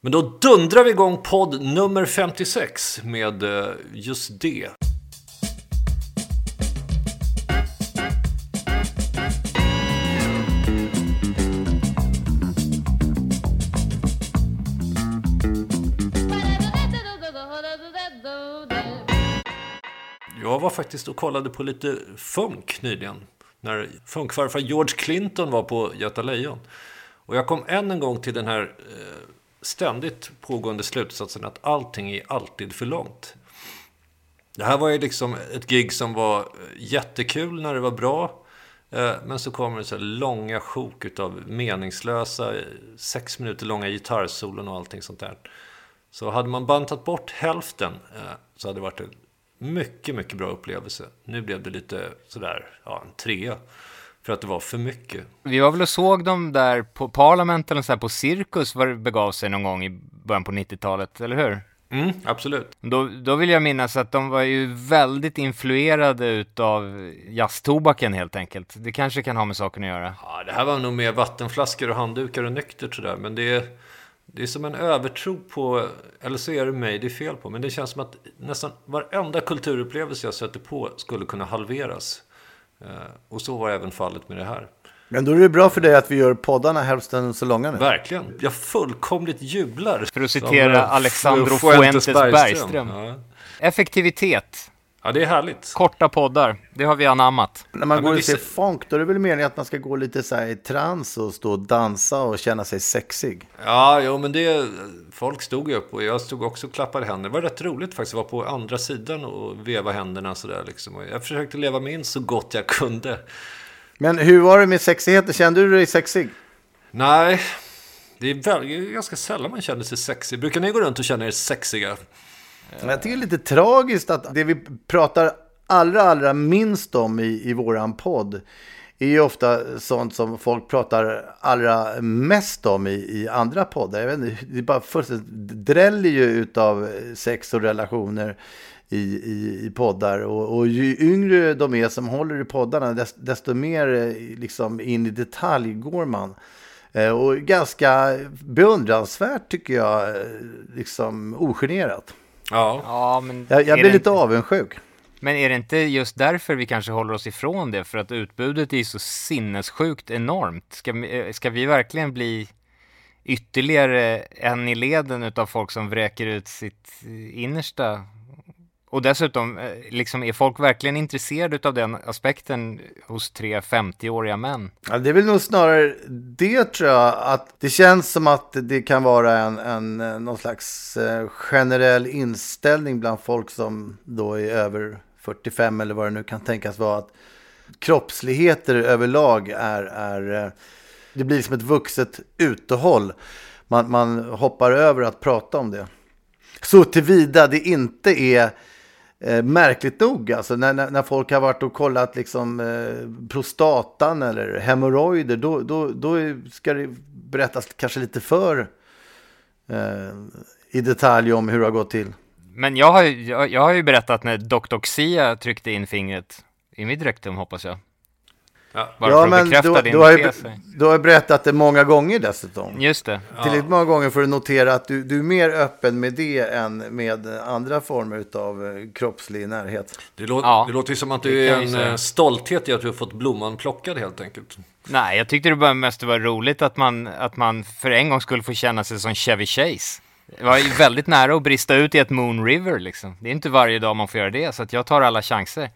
Men då dundrar vi igång podd nummer 56 med eh, just det. Jag var faktiskt och kollade på lite funk nyligen. När funkfarfar George Clinton var på Göta Lejon. Och jag kom än en gång till den här eh, ständigt pågående slutsatsen att allting är alltid för långt. Det här var ju liksom ett gig som var eh, jättekul när det var bra. Eh, men så kommer det så här långa sjok av meningslösa, eh, sex minuter långa gitarrsolon och allting sånt där. Så hade man bantat bort hälften så hade det varit en mycket, mycket bra upplevelse. Nu blev det lite sådär, ja, en trea. För att det var för mycket. Vi var väl och såg dem där på Parlament eller så här på Cirkus var det begav sig någon gång i början på 90-talet, eller hur? Mm, absolut. Då, då vill jag minnas att de var ju väldigt influerade utav jazztobaken helt enkelt. Det kanske kan ha med saken att göra. Ja, det här var nog mer vattenflaskor och handdukar och nyktert sådär. Men det är, det är som en övertro på, eller så är det mig det är fel på. Men det känns som att nästan varenda kulturupplevelse jag sätter på skulle kunna halveras. Eh, Och så var även fallet med det här. Men då är det bra för dig att vi gör poddarna hälften så långa nu. Verkligen. Jag fullkomligt jublar. För att citera eh, Alexandro Fuentes Fuentes Bergström. Ja. Effektivitet, ja, det är härligt. korta poddar, det har vi anammat. När man Ja, går och ser funk, då är det väl meningen att man ska gå lite så här i trans och stå och dansa och känna sig sexig. Ja, jo, men det... Folk stod ju upp och jag stod också och klappade händer. Det var rätt roligt faktiskt att vara på andra sidan och veva händerna sådär liksom. Och jag försökte leva mig in så gott jag kunde. Men hur var det med sexigheten? Kände du dig sexig? Nej, det är väl, ganska sällan man känner sig sexig. Brukar ni gå runt och känna er sexiga? Jag tycker det är lite tragiskt att det vi pratar allra, allra minst om i, i våran podd är ju ofta sånt som folk pratar allra mest om i, i andra poddar. Jag vet inte, det är bara fullständigt dräller ju utav sex och relationer i, i, i poddar. Och, och ju yngre de är som håller i poddarna, desto, desto mer eh, liksom in i detalj går man. Eh, och ganska beundransvärt tycker jag, eh, liksom ogenerat. Ja. Ja, men Jag, jag blir lite inte- avundsjuk. Men är det inte just därför vi kanske håller oss ifrån det? För att utbudet är så sinnessjukt enormt. Ska, vi- eh, ska vi verkligen bli ytterligare en i leden utav folk som vräker ut sitt eh, innersta? Och dessutom, eh, liksom, är folk verkligen intresserade av den aspekten hos tre 50-åriga män? Ja, det är väl nog snarare det tror jag, att det känns som att det kan vara en, en eh, någon slags eh, generell inställning bland folk som då är över 45 eller vad det nu kan tänkas vara. Att kroppsligheter överlag är, är det blir som ett vuxet utehåll. Man, man hoppar över att prata om det. Så tillvida det inte är eh, märkligt nog, alltså när, när, när folk har varit och kollat liksom, eh, prostatan eller hemorrojder, då, då, då är- ska det berättas kanske lite för eh, i detalj om hur det har gått till. Men jag har, ju- jag, jag har ju berättat när Dr. Xia tryckte in fingret i mitt rektum, hoppas jag. Ja. Bara ja, för att bekräfta du, din du, har ju, du har berättat det många gånger dessutom. Just det. Tillräckligt många gånger för att notera att du, du är mer öppen med det än med andra former av kroppslig närhet. Det, lå- Ja, det låter ju som att det du är en säga. eh, stolthet i att du har fått blomman plockad helt enkelt. Nej, jag tyckte det bara mest var roligt att man, att man för en gång skulle få känna sig som Chevy Chase. Det var väldigt nära att brista ut i ett Moon River liksom. Det är inte varje dag man får göra det, så att jag tar alla chanser.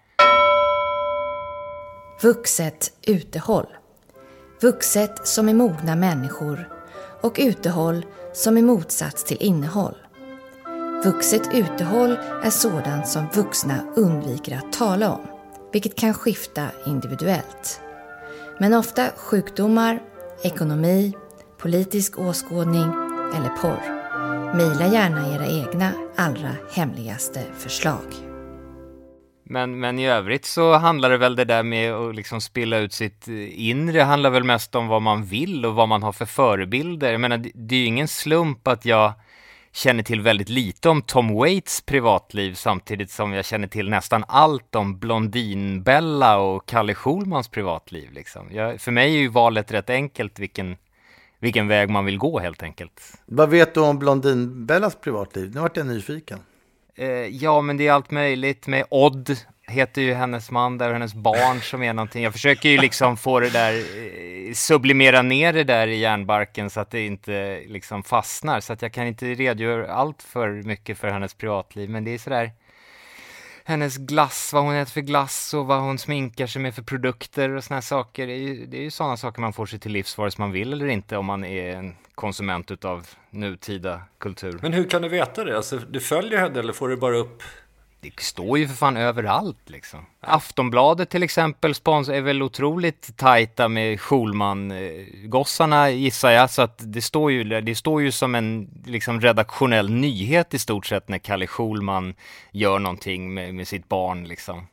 Vuxet utehåll. Vuxet som är mogna människor och utehåll som är motsats till innehåll. Vuxet utehåll är sådant som vuxna undviker att tala om, vilket kan skifta individuellt. Men ofta sjukdomar, ekonomi, politisk åskådning eller porr. Mejla gärna era egna allra hemligaste förslag. Men, men i övrigt så handlar det väl det där med att liksom spilla ut sitt inre, handlar väl mest om vad man vill och vad man har för förebilder. Jag menar, det- det är ju ingen slump att jag känner till väldigt lite om Tom Waits privatliv samtidigt som jag känner till nästan allt om Blondinbella och Kalle Schulmans privatliv. Liksom. Jag, för mig är ju valet rätt enkelt vilken, vilken väg man vill gå helt enkelt. Vad vet du om Blondinbellas privatliv? Nu vart jag nyfiken. Eh, ja, men det är allt möjligt med Odd heter ju hennes man där och hennes barn som är någonting. Jag försöker ju liksom få det där, eh, sublimera ner det där i hjärnbarken så att det inte liksom fastnar. Så att jag kan inte redogöra allt för mycket för hennes privatliv, men det är sådär hennes glass, vad hon äter för glass och vad hon sminkar sig med för produkter och såna här saker. Det är ju, det är ju sådana saker man får sig till livs vare sig man vill eller inte om man är en konsument utav nutida kultur. Men hur kan du veta det? Alltså, du följer henne eller får du bara upp? Det står ju för fan överallt liksom. Aftonbladet till exempel spons är väl otroligt tajta med Schulman-gossarna gissar jag. Så att det står ju, det står ju som en liksom redaktionell nyhet i stort sett när Kalle Schulman gör någonting med, med sitt barn liksom.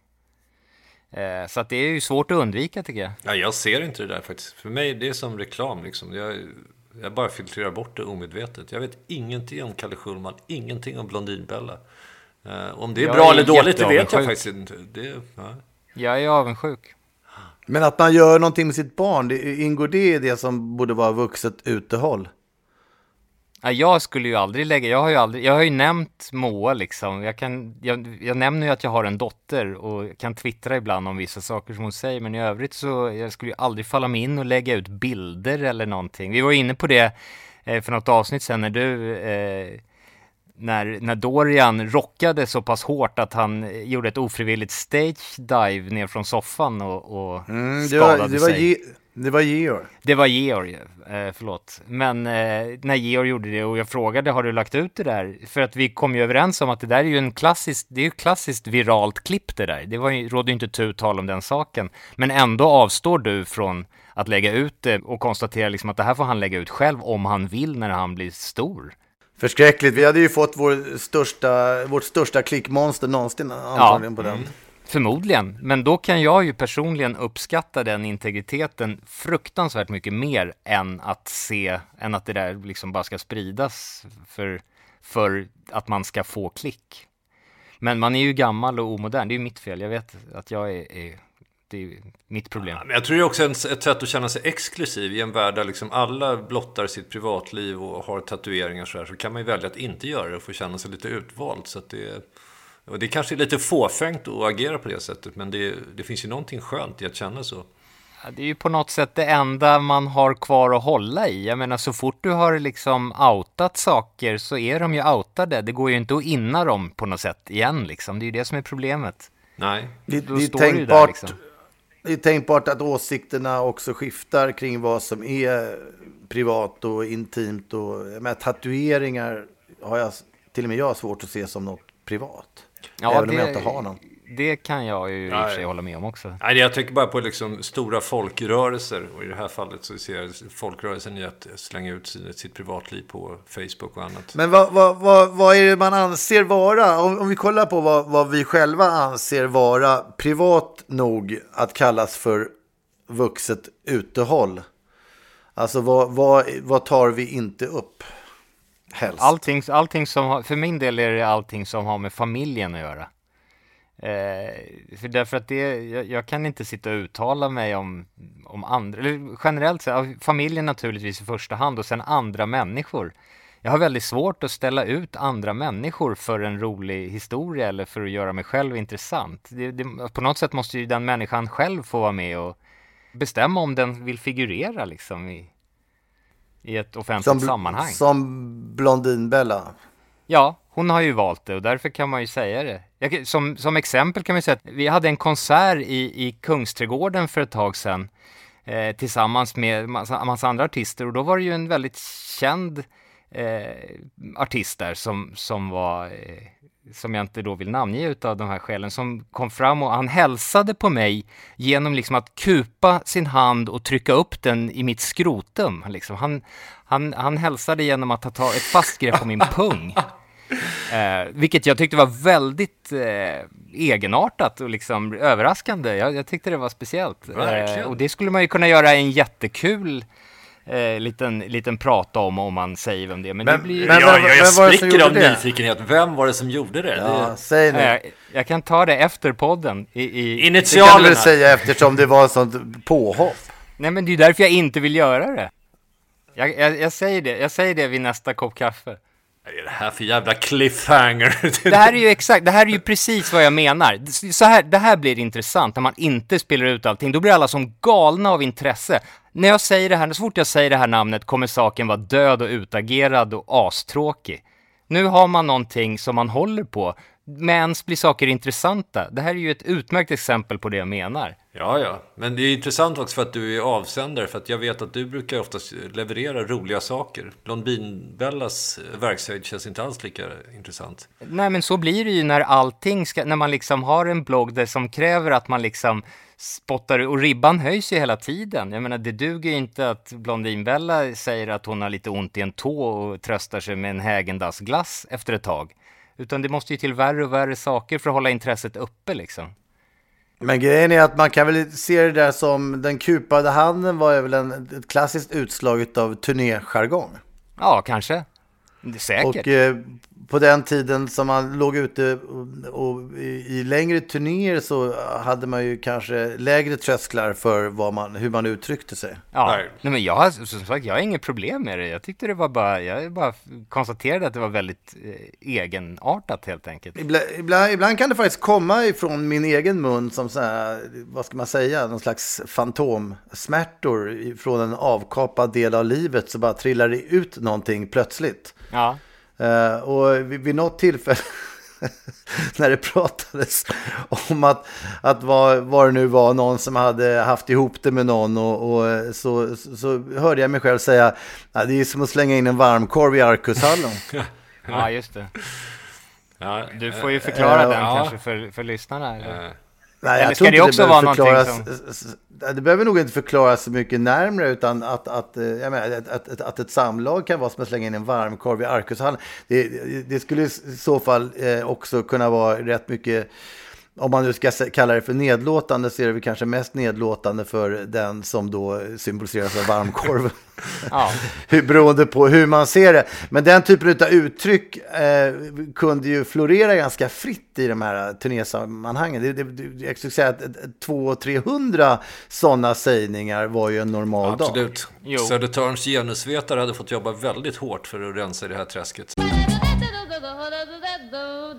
Eh, så att det är ju svårt att undvika tycker jag. Ja, jag ser inte det där faktiskt. För mig det är som reklam liksom. Jag, jag bara filtrerar bort det omedvetet. Jag vet ingenting om Kalle Schulman, ingenting om Blondinbella. Eh, om det är Jag bra är eller dåligt, det vet jag faktiskt inte. Det, ja. Jag är avundsjuk. Men att man gör någonting med sitt barn, det, ingår det i det som borde vara vuxet utehåll? Ja, jag skulle ju aldrig lägga, jag har ju aldrig, jag har ju nämnt Moa liksom. Jag, kan, jag, jag nämner ju att jag har en dotter och kan twittra ibland om vissa saker som hon säger, men i övrigt så, jag skulle ju aldrig falla mig in och lägga ut bilder eller någonting. Vi var inne på det eh, för något avsnitt sen när du, eh, när, när Dorian rockade så pass hårt att han gjorde ett ofrivilligt stage dive ner från soffan och, och Mm, det, skadade var, det, var sig. Ge, det var Georg. Det var Georg, eh, förlåt. Men eh, när Georg gjorde det och jag frågade har du lagt ut det där? För att vi kom ju överens om att det där är ju en klassisk, det är ju klassiskt viralt klipp det där. Det var ju, ju inte tu tal om den saken. Men ändå avstår du från att lägga ut det och konstatera liksom att det här får han lägga ut själv om han vill när han blir stor. Förskräckligt. Vi hade ju fått vår största, vårt största klickmonster någonsin antagligen på den. Förmodligen, men då kan jag ju personligen uppskatta den integriteten fruktansvärt mycket mer än att se, än att det där liksom bara ska spridas för, för att man ska få klick. Men man är ju gammal och omodern, det är ju mitt fel, jag vet att jag är, är det är mitt problem. Men jag tror det är också ett sätt att känna sig exklusiv i en värld där liksom alla blottar sitt privatliv och har tatueringar så här. Så kan man ju välja att inte göra det och få känna sig lite utvald. Så att det, och det kanske är lite fåfängt att agera på det sättet. Men det, det finns ju någonting skönt i att känna så. Ja, Det är ju på något sätt det enda man har kvar att hålla i. Jag menar så fort du har liksom outat saker så är de ju outade. Det går ju inte att inna dem på något sätt igen liksom. Det är ju det som är problemet. Nej. Det, det, är ju där, tänkbart, liksom. Det är tänkbart att åsikterna också skiftar kring vad som är privat och intimt. Och, jag tatueringar har jag, till och med jag svårt att se som något privat. även om jag inte har någon. Det kan jag ju i och för sig Nej. hålla med om också. Nej, jag tänker bara på liksom stora folkrörelser. Och i det här fallet så ser jag folkrörelsen i att slänga ut sitt, sitt privatliv på Facebook och annat. Men vad, vad, vad, vad är det man anser vara, om, om vi kollar på vad, vad vi själva anser vara privat nog att kallas för vuxet utehåll. Alltså vad, vad, vad tar vi inte upp? Helst. Allting, allting som har, för min del är det allting som har med familjen att göra. Eh, för därför att det, jag, jag, kan inte sitta och uttala mig om, om andra, eller generellt sett, familjen naturligtvis i första hand och sen andra människor. Jag har väldigt svårt att ställa ut andra människor för en rolig historia eller för att göra mig själv intressant. Det, det, på något sätt måste ju den människan själv få vara med och bestämma om den vill figurera liksom i, i ett offentligt som, sammanhang. Som Blondinbella. Ja, hon har ju valt det och därför kan man ju säga det. Jag, som, som exempel kan vi säga att vi hade en konsert i, i Kungsträdgården för ett tag sedan eh, tillsammans med massa, massa andra artister och då var det ju en väldigt känd eh, artist där som, som var eh, som jag inte då vill namnge utav de här skälen, som kom fram och han hälsade på mig genom liksom att kupa sin hand och trycka upp den i mitt skrotum. Liksom. Han, han, han hälsade genom att ta ett fast grepp på min pung. Eh, vilket jag tyckte var väldigt eh, egenartat och liksom överraskande. Jag, jag tyckte det var speciellt. Eh, och det skulle man ju kunna göra en jättekul eh, liten, liten prata om om man säger vem det är. Men, men det blir... Men, jag, jag, jag spricker av nyfikenhet. Vem var det som gjorde det? Ja, det... säg nu. Jag, jag, kan ta det efter podden. I, i... Initialerna. Det kan du säga eftersom det var ett sånt påhopp. Nej, men det är därför jag inte vill göra det. Jag, jag, jag, säger det, jag säger det vid nästa kopp kaffe. Vad är det här för jävla cliffhanger? det här är ju exakt, det här är ju precis vad jag menar. Så här, det här blir intressant när man inte spelar ut allting. Då blir alla som galna av intresse. När jag säger det här, så fort jag säger det här namnet kommer saken vara död och utagerad och astråkig. Nu har man någonting som man håller på. Men blir saker intressanta. Det här är ju ett utmärkt exempel på det jag menar. Ja, ja. Men det är intressant också för att du är avsändare. För att jag vet att du brukar oftast leverera roliga saker. Blondinbellas verkshöjd känns inte alls lika intressant. Nej, men så blir det ju när allting ska... När man liksom har en blogg där som kräver att man liksom spottar och ribban höjs ju hela tiden. Jag menar, det duger ju inte att Blondinbella säger att hon har lite ont i en tå och tröstar sig med en Häagen-Dazs-glass efter ett tag. Utan det måste ju till värre och värre saker för att hålla intresset uppe liksom. Men grejen är att man kan väl se det där som den kupade handen var väl en, ett klassiskt utslag av turnéjargong. Ja, kanske. Säkert. Och eh, på den tiden som man låg ute och, i, längre turnéer så hade man ju kanske lägre trösklar för vad man, hur man uttryckte sig. Ja, Nej. men jag har som sagt, jag har inget problem med det. Jag tyckte det var bara, jag bara konstaterade att det var väldigt eh, egenartat helt enkelt. Ibland, ibland, ibland, kan det faktiskt komma ifrån min egen mun som så här, vad ska man säga, någon slags fantomsmärtor från en avkapad del av livet så bara trillar det ut någonting plötsligt. Ja. Uh, och vid, vid något tillfälle när det pratades om att, att vad, vad det nu var, någon som hade haft ihop det med någon och, och så, så, så, hörde jag mig själv säga att det är som att slänga in en varmkorv i Arkushallen. ja, just det. Ja, du får ju förklara uh, den uh, kanske för, för lyssnarna. Eller? Nej, jag tror det också det vara förklaras, som... Det behöver nog inte förklaras så mycket närmre, utan att, att, eh, menar, att, att, att ett samlag kan vara som att slänga in en varmkorv i Arkushallen. Det, det skulle i så fall eh, också kunna vara rätt mycket om man nu ska kalla det för nedlåtande så är det väl kanske mest nedlåtande för den som då symboliseras av varmkorven. ja. Beroende på hur man ser det. Men den typen av uttryck eh, kunde ju florera ganska fritt i de här turnésammanhangen. Det, det, jag skulle säga att 200-300 sådana sägningar var ju en normal Absolut. dag. Absolut. Södertörns genusvetare hade fått jobba väldigt hårt för att rensa i det här träsket.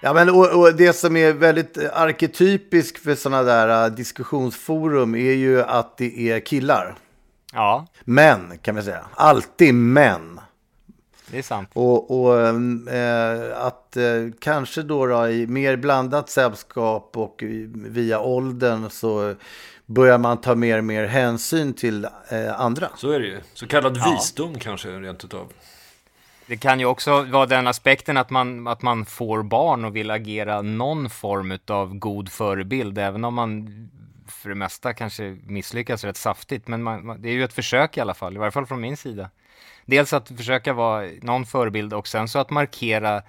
Ja, men och, och det som är väldigt arketypiskt för sådana där uh, diskussionsforum är ju att det är killar. Ja, Män kan vi säga. Alltid män. det är sant. Och, och eh, att eh, kanske då, då i mer blandat sällskap och via åldern så börjar man ta mer och mer hänsyn till eh, andra. Så är det ju. Så kallad visdom kanske rent utav. Det kan ju också vara den aspekten att man, att man får barn och vill agera någon form av god förebild, även om man för det mesta kanske misslyckas rätt saftigt. Men man, det är ju ett försök i alla fall, i varje fall från min sida. Dels att försöka vara någon förebild och sen så att markera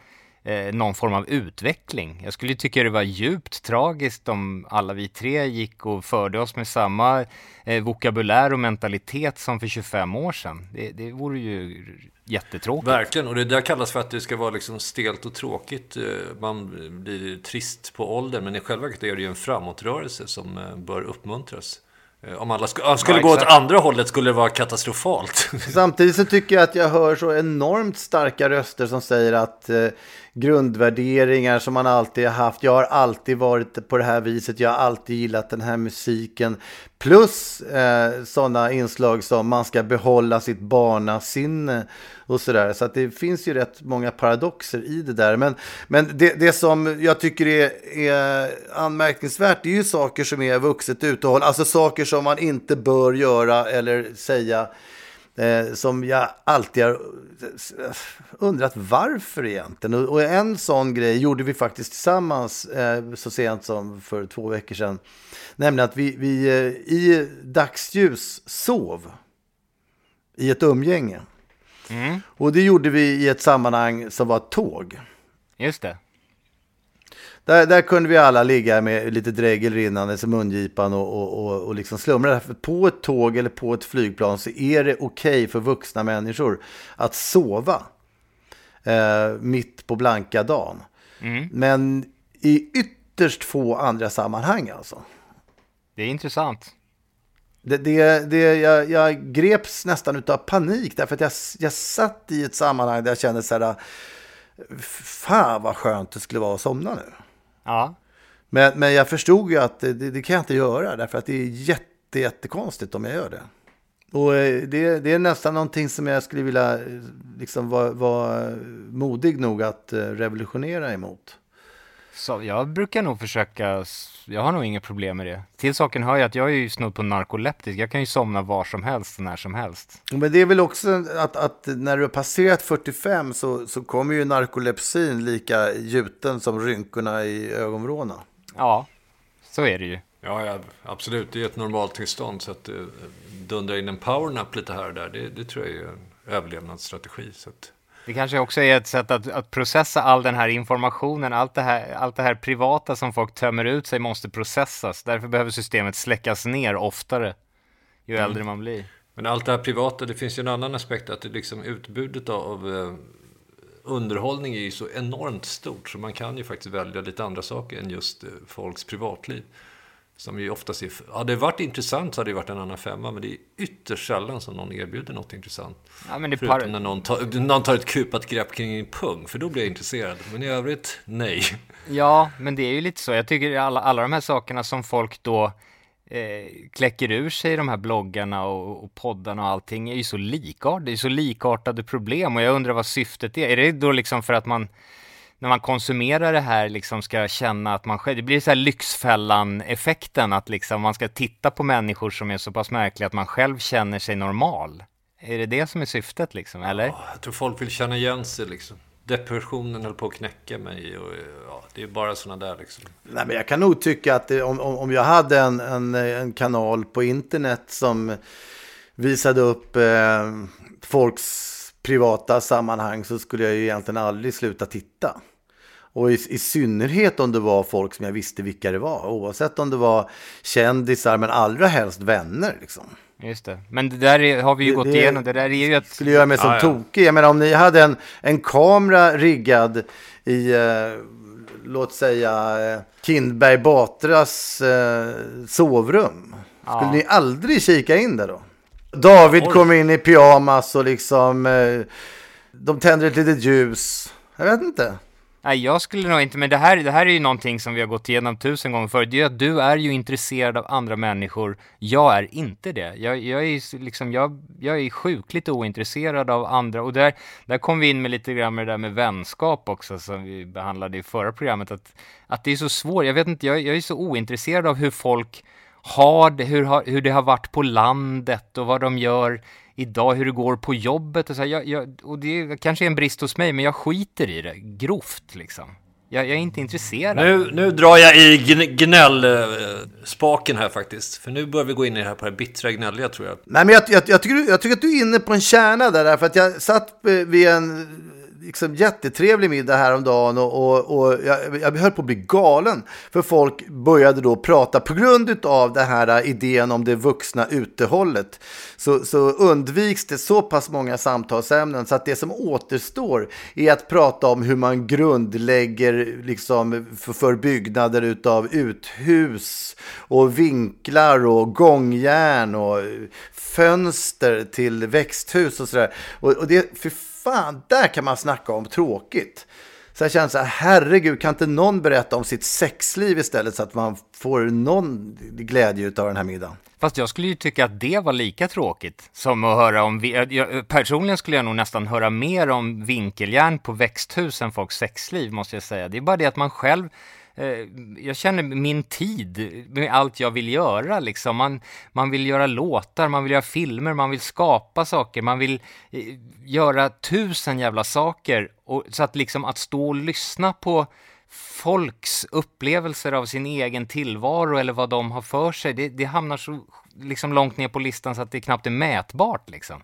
eh, någon form av utveckling. Jag skulle tycka det var djupt tragiskt om alla vi tre gick och förde oss med samma eh, vokabulär och mentalitet som för 25 år sedan. Det, det vore ju jättetråkigt. Verkligen, och det där kallas för att det ska vara liksom stelt och tråkigt. Eh, Man blir trist på åldern, men i själva verket är det ju en framåtrörelse som eh, bör uppmuntras. Eh, Om alla sk- skulle Ja, gå åt andra hållet skulle det vara katastrofalt. Samtidigt så tycker jag att jag hör så enormt starka röster som säger att eh, grundvärderingar som man alltid har haft, jag har alltid varit på det här viset, jag har alltid gillat den här musiken. Plus eh, sådana inslag som man ska behålla sitt barnasinne och sådär. Så att det finns ju rätt många paradoxer i det där. Men, men det, det som jag tycker är, är anmärkningsvärt, är ju saker som är vuxet uthåll, alltså saker som man inte bör göra eller säga eh, som jag alltid har undrat varför egentligen. Och, och en sån grej gjorde vi faktiskt tillsammans eh, så sent som för två veckor sedan. Nämligen att vi, vi eh, i dagsljus sov i ett umgänge. Och det gjorde vi i ett sammanhang som var tåg. Just det. Där, där kunde vi alla ligga med lite dregel rinnande som mungipan och, och, och, och liksom slumra. På ett tåg eller på ett flygplan så är det okej för vuxna människor att sova eh, mitt på blanka dagen. Men i ytterst få andra sammanhang alltså. Det är intressant. Det, det, det, jag, jag greps nästan utav panik därför att jag, jag satt i ett sammanhang där jag kände så här, fan vad skönt det skulle vara att somna nu. Ja, Men, men jag förstod ju att det, det, kan jag inte göra därför att det är jätte, jättekonstigt om jag gör det. Och eh, det, det är nästan någonting som jag skulle vilja eh, liksom vara, vara modig nog att eh, revolutionera emot så jag brukar nog försöka, jag har nog inga problem med det. Till saken hör jag att jag är ju snudd på narkoleptisk, jag kan ju somna var som helst och när som helst. Men det är väl också att, att när du har passerat 45 så, så kommer ju narkolepsin lika gjuten som rynkorna i ögonvråna. Ja, så är det ju. Ja, ja, absolut. Det är ett normalt tillstånd. Så att eh, dundra in en powernap lite här och där, det, det tror jag är en överlevnadsstrategi. Så att, Det kanske också är ett sätt att, att processa all den här informationen, allt det här, allt det här privata som folk tömmer ut sig måste processas. Därför behöver systemet släckas ner oftare ju äldre man blir. men allt det här privata, det finns ju en annan aspekt. Att det liksom utbudet av eh, underhållning är ju så enormt stort. Så man kan ju faktiskt välja lite andra saker än just eh, folks privatliv. Som ju oftast är... Hade det varit intressant så hade det varit en annan femma. Men det är ytterst sällan som någon erbjuder något intressant. Ja, men det Förutom par... när någon tar, någon tar ett kupat grepp kring en pung. För då blir jag intresserad. Men i övrigt, nej. Ja, men det är ju lite så. Jag tycker alla, alla de här sakerna som folk då eh, kläcker ur sig i de här bloggarna och, och poddarna och allting är ju så likartade. Det är så likartade problem och jag undrar vad syftet är. Är det då liksom för att man när man konsumerar det här liksom ska känna att man själv, det blir så här Lyxfällan-effekten att liksom man ska titta på människor som är så pass märkliga att man själv känner sig normal. Är det det som är syftet liksom, eller? Jag tror folk vill känna igen sig liksom. Depressionen höll på att knäcka mig. Och, ja, det är bara sådana där liksom. Nej, men jag kan nog tycka att det, om, om om jag hade en, en, en kanal på internet som visade upp eh, folks privata sammanhang så skulle jag ju egentligen aldrig sluta titta. Och i, i, synnerhet om det var folk som jag visste vilka det var. Oavsett om det var kändisar, men allra helst vänner. Liksom. Just det. Men det där är, har vi ju det, gått det, igenom. Det där är ju att... skulle göra mig som ah, tokig. Jag menar om ni hade en, en kamera riggad i, eh, låt säga, eh, Kindberg Batras eh, sovrum. Skulle ni aldrig kika in där då? David Oj. kommer in i pyjamas och liksom, eh, de tänder ett litet ljus. Jag vet inte. Nej, jag skulle nog inte, men det här, det här är ju någonting som vi har gått igenom tusen gånger förut. Det är att du är ju intresserad av andra människor. Jag är inte det. Jag, jag är liksom, jag, jag är sjukligt ointresserad av andra. Och där, där kom vi in med lite grann med det där med vänskap också, som vi behandlade i förra programmet. Att, att det är så svårt. Jag vet inte, jag, jag är så ointresserad av hur folk har det, hur, har, hur det har varit på landet och vad de gör idag, hur det går på jobbet och så. Jag, jag, och det kanske är en brist hos mig, men jag skiter i det grovt liksom. Jag, jag är inte intresserad. Nu, nu drar jag i gnällspaken här faktiskt. För nu börjar vi gå in i det här på det bittra gnälliga tror jag. Nej, men jag, jag, jag, tycker, jag tycker att du är inne på en kärna där. Därför att jag satt vid en liksom jättetrevlig middag häromdagen och, och, och jag, jag höll på att bli galen. För folk började då prata, på grund av den här idén om det vuxna utehållet, så, så undviks det så pass många samtalsämnen så att det som återstår är att prata om hur man grundlägger liksom för, för byggnader utav uthus och vinklar och gångjärn och fönster till växthus och sådär. Och, och det, för fan, där kan man snacka om tråkigt. Så jag känner så här, herregud, kan inte någon berätta om sitt sexliv istället så att man får någon glädje av den här middagen? Fast jag skulle ju tycka att det var lika tråkigt som att höra om... Jag, personligen skulle jag nog nästan höra mer om vinkeljärn på växthus än folks sexliv, måste jag säga. Det är bara det att man själv Eh, jag känner min tid med allt jag vill göra. Liksom. Man, man vill göra låtar, man vill göra filmer, man vill skapa saker, man vill eh, göra tusen jävla saker. Och, så att liksom att stå och lyssna på folks upplevelser av sin egen tillvaro eller vad de har för sig, det, det hamnar så liksom långt ner på listan så att det knappt är mätbart. Liksom.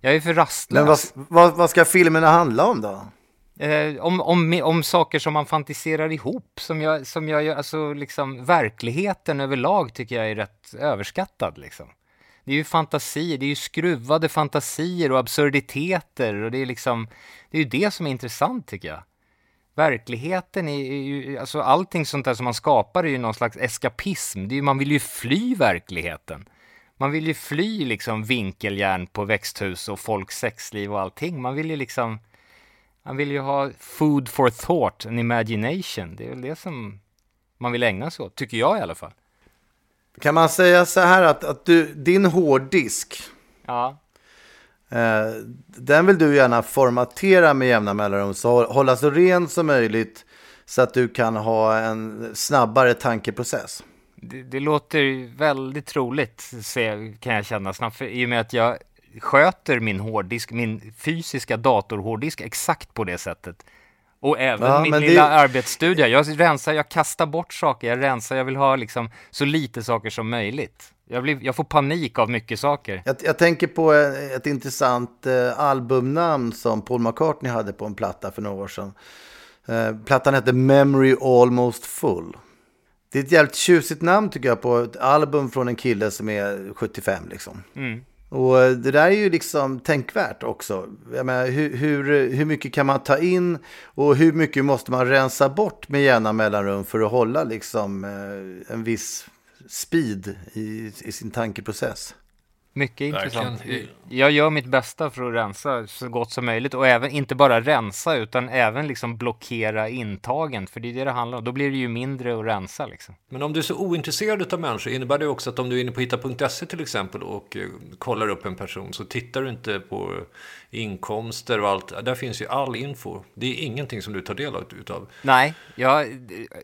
Jag är för rastlös. Men vad, vad, vad ska filmerna handla om då? Eh, om, om, om saker som man fantiserar ihop, som jag, som jag gör, alltså liksom verkligheten överlag tycker jag är rätt överskattad liksom. Det är ju fantasier, det är ju skruvade fantasier och absurditeter och det är liksom, det är ju det som är intressant tycker jag. Verkligheten är ju, alltså allting sånt där som man skapar är ju någon slags eskapism, det är ju, man vill ju fly verkligheten. Man vill ju fly liksom vinkeljärn på växthus och folks sexliv och allting, man vill ju liksom han vill ju ha food for thought and imagination. Det är väl det som man vill ägna sig åt, tycker jag i alla fall. Kan man säga så här att, att du, din hårddisk, ja. eh, den vill du gärna formatera med jämna mellanrum, så hålla så ren som möjligt så att du kan ha en snabbare tankeprocess. Det, det låter väldigt troligt, kan jag känna snabbt, för, i och med att jag sköter min hårddisk, min fysiska datorhårddisk exakt på det sättet. Och även ja, min lilla det... arbetsstudio. Jag rensar, jag kastar bort saker, jag rensar, jag vill ha liksom så lite saker som möjligt. Jag, blir, jag får panik av mycket saker. Jag, jag tänker på ett, ett intressant eh, albumnamn som Paul McCartney hade på en platta för några år sedan. Eh, plattan hette Memory Almost Full. Det är ett jävligt tjusigt namn tycker jag på ett album från en kille som är 75 liksom. Mm. Och eh, det där är ju liksom tänkvärt också. Jag menar, hur, hur, hur mycket kan man ta in och hur mycket måste man rensa bort med jämna mellanrum för att hålla liksom eh, en viss speed i, i sin tankeprocess? Mycket intressant. Jag gör mitt bästa för att rensa så gott som möjligt och även inte bara rensa utan även liksom blockera intagen för det är det det handlar om. Då blir det ju mindre att rensa liksom. Men om du är så ointresserad av människor innebär det också att om du är inne på hitta.se till exempel och eh, kollar upp en person så tittar du inte på inkomster och allt. Där finns ju all info. Det är ingenting som du tar del av. Utav. Nej, jag,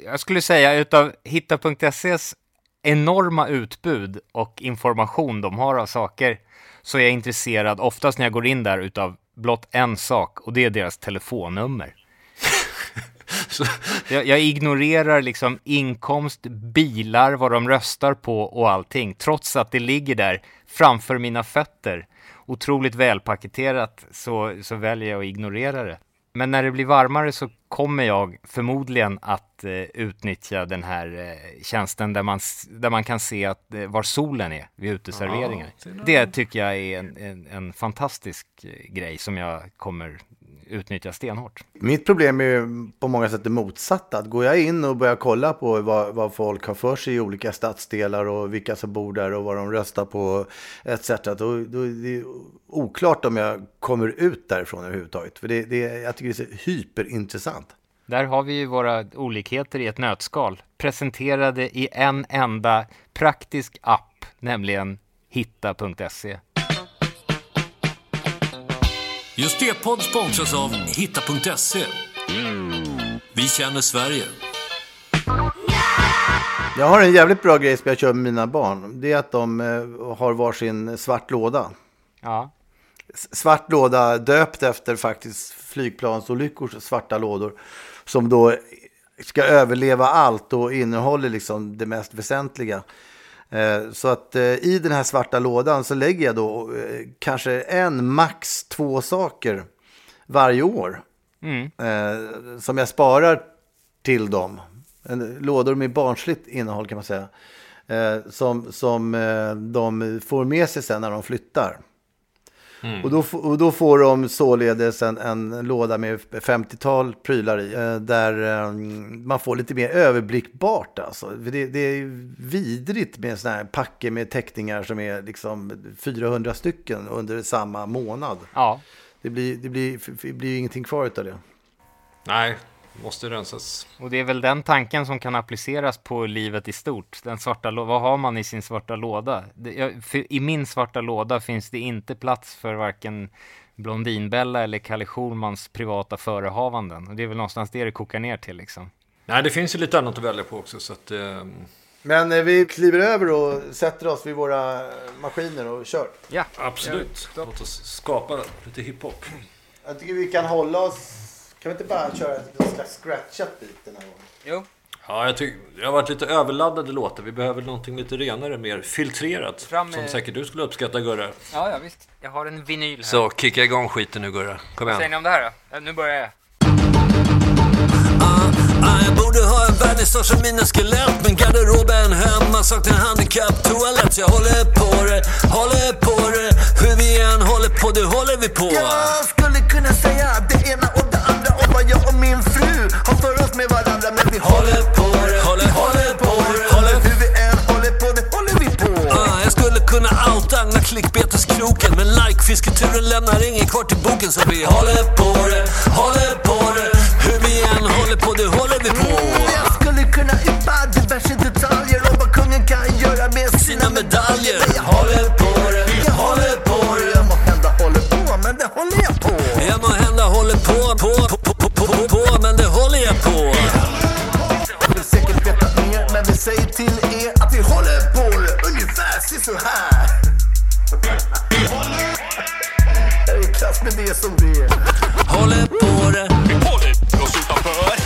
jag skulle säga utav hitta.ses enorma utbud och information de har av saker så är jag intresserad, oftast när jag går in där, utav blott en sak och det är deras telefonnummer. Jag, jag ignorerar liksom inkomst, bilar, vad de röstar på och allting. Trots att det ligger där framför mina fötter. Otroligt välpaketerat så, så väljer jag att ignorera det. Men när det blir varmare så kommer jag förmodligen att eh, utnyttja den här eh, tjänsten där man, där man kan se att, eh, var solen är vid uteserveringar. Ja, det tycker jag är en, en, en fantastisk eh, grej som jag kommer utnyttja stenhårt. Mitt problem är ju på många sätt det motsatta. Att går jag in och börjar kolla på vad, vad folk har för sig i olika stadsdelar och vilka som bor där och vad de röstar på etc. Då, då är det oklart om jag kommer ut därifrån överhuvudtaget. För det, det, jag tycker det är så hyperintressant. Där har vi ju våra olikheter i ett nötskal. Presenterade i en enda praktisk app, nämligen hitta.se. Just det podd sponsras av Hitta.se. Vi känner Sverige. Jag har en jävligt bra grej som jag kör med mina barn. Det är att de eh, har varsin svart låda. Ja. Svart låda döpt efter faktiskt flygplansolyckors svarta lådor. Som då ska överleva allt och innehåller liksom det mest väsentliga. Eh, Så att eh, i den här svarta lådan så lägger jag då eh, kanske en, max två saker varje år. Mm. som jag sparar till dem. Lådor med barnsligt innehåll kan man säga. Som som de får med sig sen när de flyttar. Och, då, och då får de således en, en låda med 50-tal prylar i. eh, Där eh, man får lite mer överblickbart. Alltså. Det, det är vidrigt med sådana här packe med teckningar som är liksom 400 stycken under samma månad. Ja. Det blir, det blir, det blir ingenting kvar av det. Nej, måste rensas. Och det är väl den tanken som kan appliceras på livet i stort. Den svarta vad har man i sin svarta låda? Det, jag, för I min svarta låda finns det inte plats för varken Blondinbella eller Kalle Schulmans privata förehavanden. Och det är väl någonstans det det kokar ner till liksom. Nej, det finns ju lite annat att välja på också. Så att, eh, Men eh, vi kliver över och sätter oss vid våra maskiner och kör. Ja, absolut. Låt oss skapa lite hiphop. Jag tycker vi kan hålla oss... Kan vi inte bara köra ett slags scratchat bit den här gången? Jo. Ja, jag tycker det har varit lite överladdade låtar. Vi behöver någonting lite renare, mer filtrerat. Fram Som med- säkert du skulle uppskatta, Gurra. Ja, ja visst. Jag har en vinyl här. Så, kicka igång skiten nu, Gurra. Kom Vad säger igen. ni om det här då? Ja, nu börjar jag. Ah, jag borde ha en världens största mina skelett Men garderoben hemma saknar handikapptoalett Så jag håller på det, håller på det Hur vi än håller på, det håller vi på Jag skulle kunna säga det ena och om vad jag och min fru har för oss med varandra Men vi håller på det, Håller, håller på det, håller hur vi än håller på det håller vi på. Ah, jag skulle kunna outagna klickbeteskroken Men like-fisketuren lämnar ingen kvar till boken Så vi håller på det, håller på det. Hur vi än håller på, det håller vi på. Jag skulle kunna yppa diverse detaljer om vad kungen kan göra med sina medaljer. Men jag håller på det, jag håller på det. Jag må hända håller på, men det håller jag på. Jag må hända håller på, på, på, se så här. Jag är i klass med det som det är. Håller på det Vi håller oss utanför.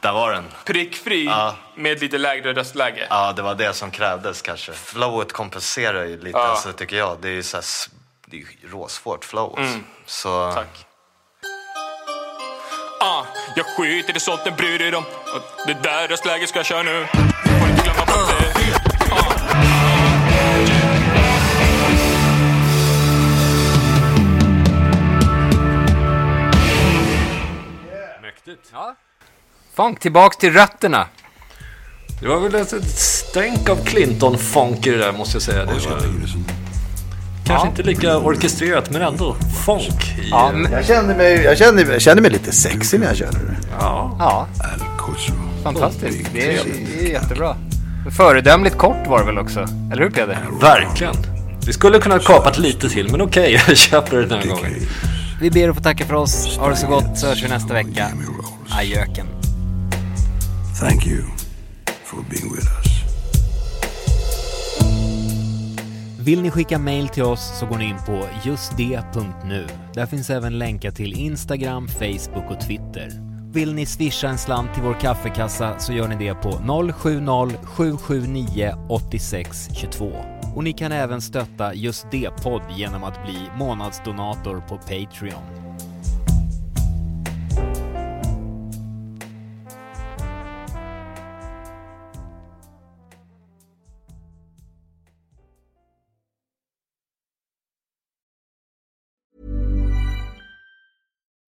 Där var den. Prickfri Ja. med lite lägre röstläge. Ja, det var det som krävdes kanske. Flowet kompenserar ju lite, Ja. så tycker jag. Det är ju så här, det är ju råsvårt flow. alltså. Mm. Så... Tack. Ah, jag skiter i sånt, den bryr dig om. Det där röstläget ska jag köra nu. Får inte glömma bort det. Mäktigt. Ja. Funk, tillbaks till rötterna. Det var väl ett stänk av Clinton-funk i det där, måste jag säga. Det var... Kanske inte lika orkestrerat, men ändå funk. I, Ja, men- Jag kände mig, jag kände, jag kände mig lite sexig när jag körde det. ja. Ja, fantastiskt. Det är, det är jättebra. Föredömligt kort var det väl också? Eller hur Peder? Verkligen. Vi skulle kunna kapat lite till, men okej, jag köper det den här gången. Vi ber att få tacka för oss. Ha det så gott så hörs vi nästa vecka. Adjöken. Thank you for being with us. Vill ni skicka mail till oss så går ni in på justd.nu. Där finns även länkar till Instagram, Facebook och Twitter. Vill ni swisha en slant till vår kaffekassa så gör ni det på 070-779 8622. Och ni kan även stötta Just det-podd genom att bli månadsdonator på Patreon.